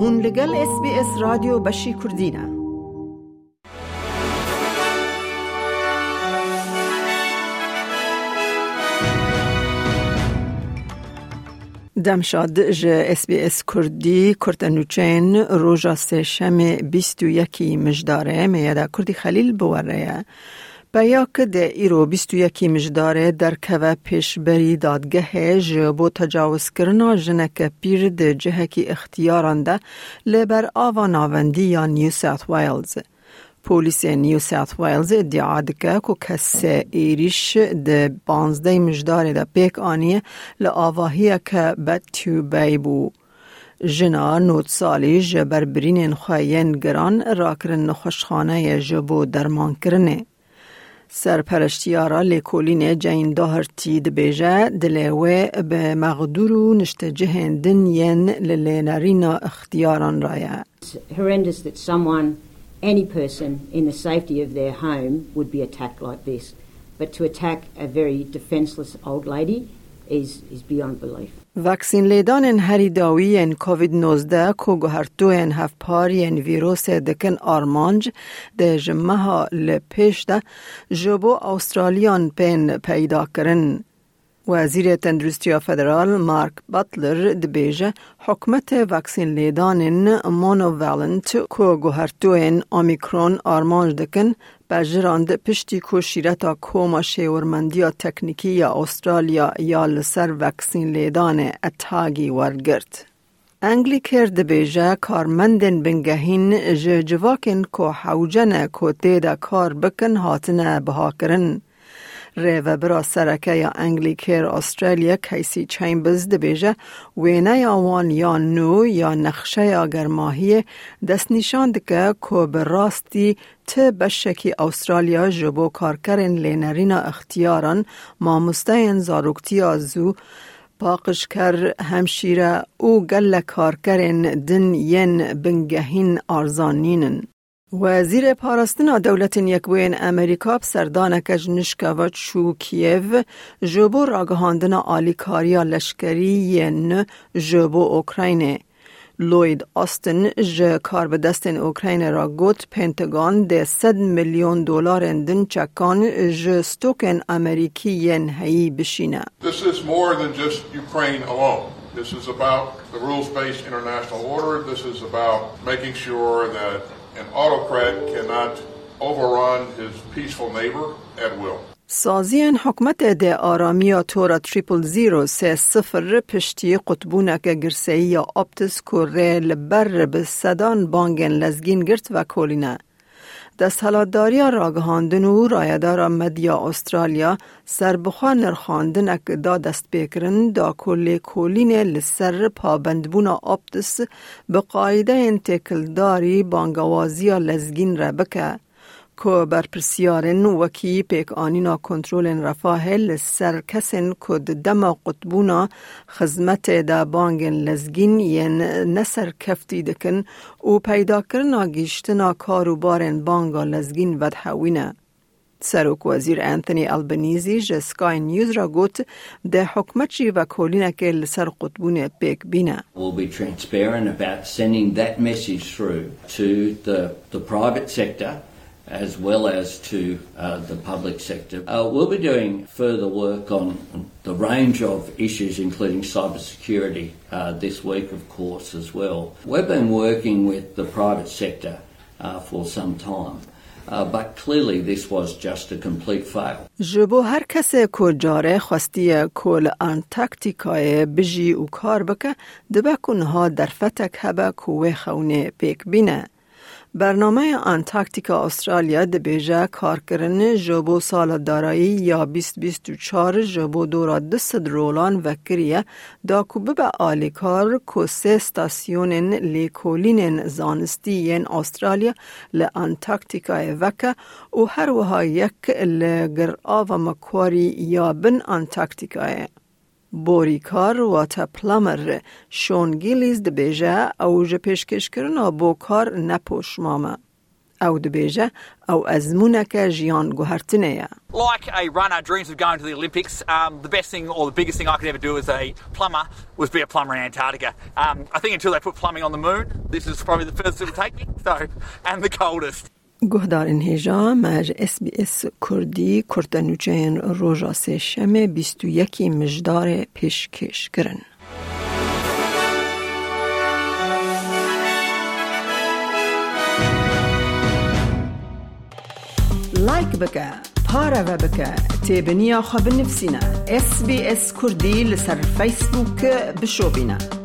هون لگل اس بی اس رادیو بشی کردینه دمشاد ج اس بی اس کردی کرتنوچین روژا سه شم بیست و یکی مجداره. میاده کردی خلیل بوره بیاک ده ایرو بیست و یکی مجداره در که پیشبری دادگه جبو تجاوز کرنا جنک پیر ده جهکی اختیاران ده لبر آوا ناوندی یا نیو ساوت ویلز. پولیس نیو ساوت ویلز ادعا دکه که کس ایریش ده بانزده مجدار ده پیک آنیه لآواهیه که بد بی بو. جنا نوت سالی جبر برین خواهین گران را کرن نخوشخانه جبو درمان کرنه. سرپرشتیارا لیکولین جین داهرتی دبیجه دلیوه به مغدور و نشت جهندن ین للینارینا اختیاران رایه. horrendous that someone any person in the safety of their home would be attacked like this. But to attack a very defenceless old lady is, is beyond belief. وکسین لیدان هری داوی ان کووید 19 کو گهرتو ان هف پاری ان ویروس دکن آرمانج ده جمعه ها لپیش ده جبو استرالیان پین پیدا کرن وزیر تندرستی فدرال مارک باتلر دبیجه حکمت وکسین لیدان مونووالنت کو گوهرتوین اومیکرون آرمانج دکن بجراند پشتی کو شیرتا کوما شیورمندی تکنیکی یا استرالیا یا لسر وکسین لیدان اتاگی ورگرد. انگلی کرد بیجه کارمندن بنگهین جواکن کو حوجن کو تیدا کار بکن هاتنه بها کرن. ریو برا سرکه یا استرالیا کیسی چیمبرز دبیجه وینه یا وان یا نو یا نقشه یا گرماهی دست نشان دکه که براستی ته بشکی استرالیا جبو کارکرین لینرینا اختیاران ماموستین زاروکتی آزو پاقش کر همشیره او گل کارکرین دن ین بنگهین آرزانینن. وزیر پاراستنا دولت یکوین امریکا سردان کج نشکوات شو کیو جبو راگهاندن آلیکاریا لشکری ین جبو اوکراینه. لوید آستن ج کار به دست اوکراین را گوت پنتگان ده صد میلیون دلار دن چکان ج ستوکن امریکی ین هی بشینه. This is more than just Ukraine alone. This is about the rules-based international order. This is about making sure that An autocrat cannot overrun his peaceful neighbor at will. سازین حکمت ده آرامی تورا تریپل زیرو سه صفر پشتی قطبونه که گرسه یا آپتس کوره لبر به صدان بانگن لزگین گرت و کولینه. دستحلاتداری راگهاندن و رایدار مدیا استرالیا سربخوا نرخاندن اک دا دست بکرن دا کل کولین لسر پابندبون آپتس به قاعده انتکلداری بانگوازی لزگین را بکه. که بر پرسیارن وکی پیک آنینا کنترول رفاه لسر کسن کد دم قطبونا خزمت دا بانگن لزگین ین نسر کفتی دکن و پیدا کرنا گیشتنا کارو بارن بانگا لزگین ودحوینه. سروک وزیر انتونی البنیزی جه سکای نیوز را گوت ده حکمت جی و کولینه که لسر قطبون پیک بینه. We'll be transparent about sending that message through to the, the private sector as well as to uh, the public sector. Uh, we'll be doing further work on the range of issues, including cybersecurity, uh, this week, of course, as well. We've been working with the private sector uh, for some time. Uh, but clearly this was just a complete fail. جبو هر کسی که جاره خواستی کل انتاکتیکای بجی و کار بکه دبه کنها در فتک هبه کوه خونه پیک بینه. برنامه انتاکتیکا استرالیا د بیجه کار کرن جبو سال دارایی یا 2024 جبو دورا دست رولان وکریه دا کوبه به آلیکار کو سه لیکولین زانستی ین استرالیا ل انتاکتیکا وکه و هر وها یک لگر آو مکواری یا بن انتاکتیکا بوریکار و تا پلمر شون گیلیز ده بیجه او جه پیشکش کرنا بو کار نپوش ماما. او دبیجه او ازمونک جیان گوهرتنه Like a runner dreams of going to the Olympics, um, the best thing or the biggest thing I could ever do as a plumber was be a plumber in Antarctica. Um, I think until they put plumbing on the moon, this is probably the furthest it would take me. So, and the coldest. گهدار انهجا مج اس بی اس کردی کرتنوچین روژا سه شمه بیستو یکی مجدار پیشکش کرن. لایک بکه پارە بکە تێبنییا خە بنفسینە SسBS کوردی لەسەر فیسبووکە بشۆبینە.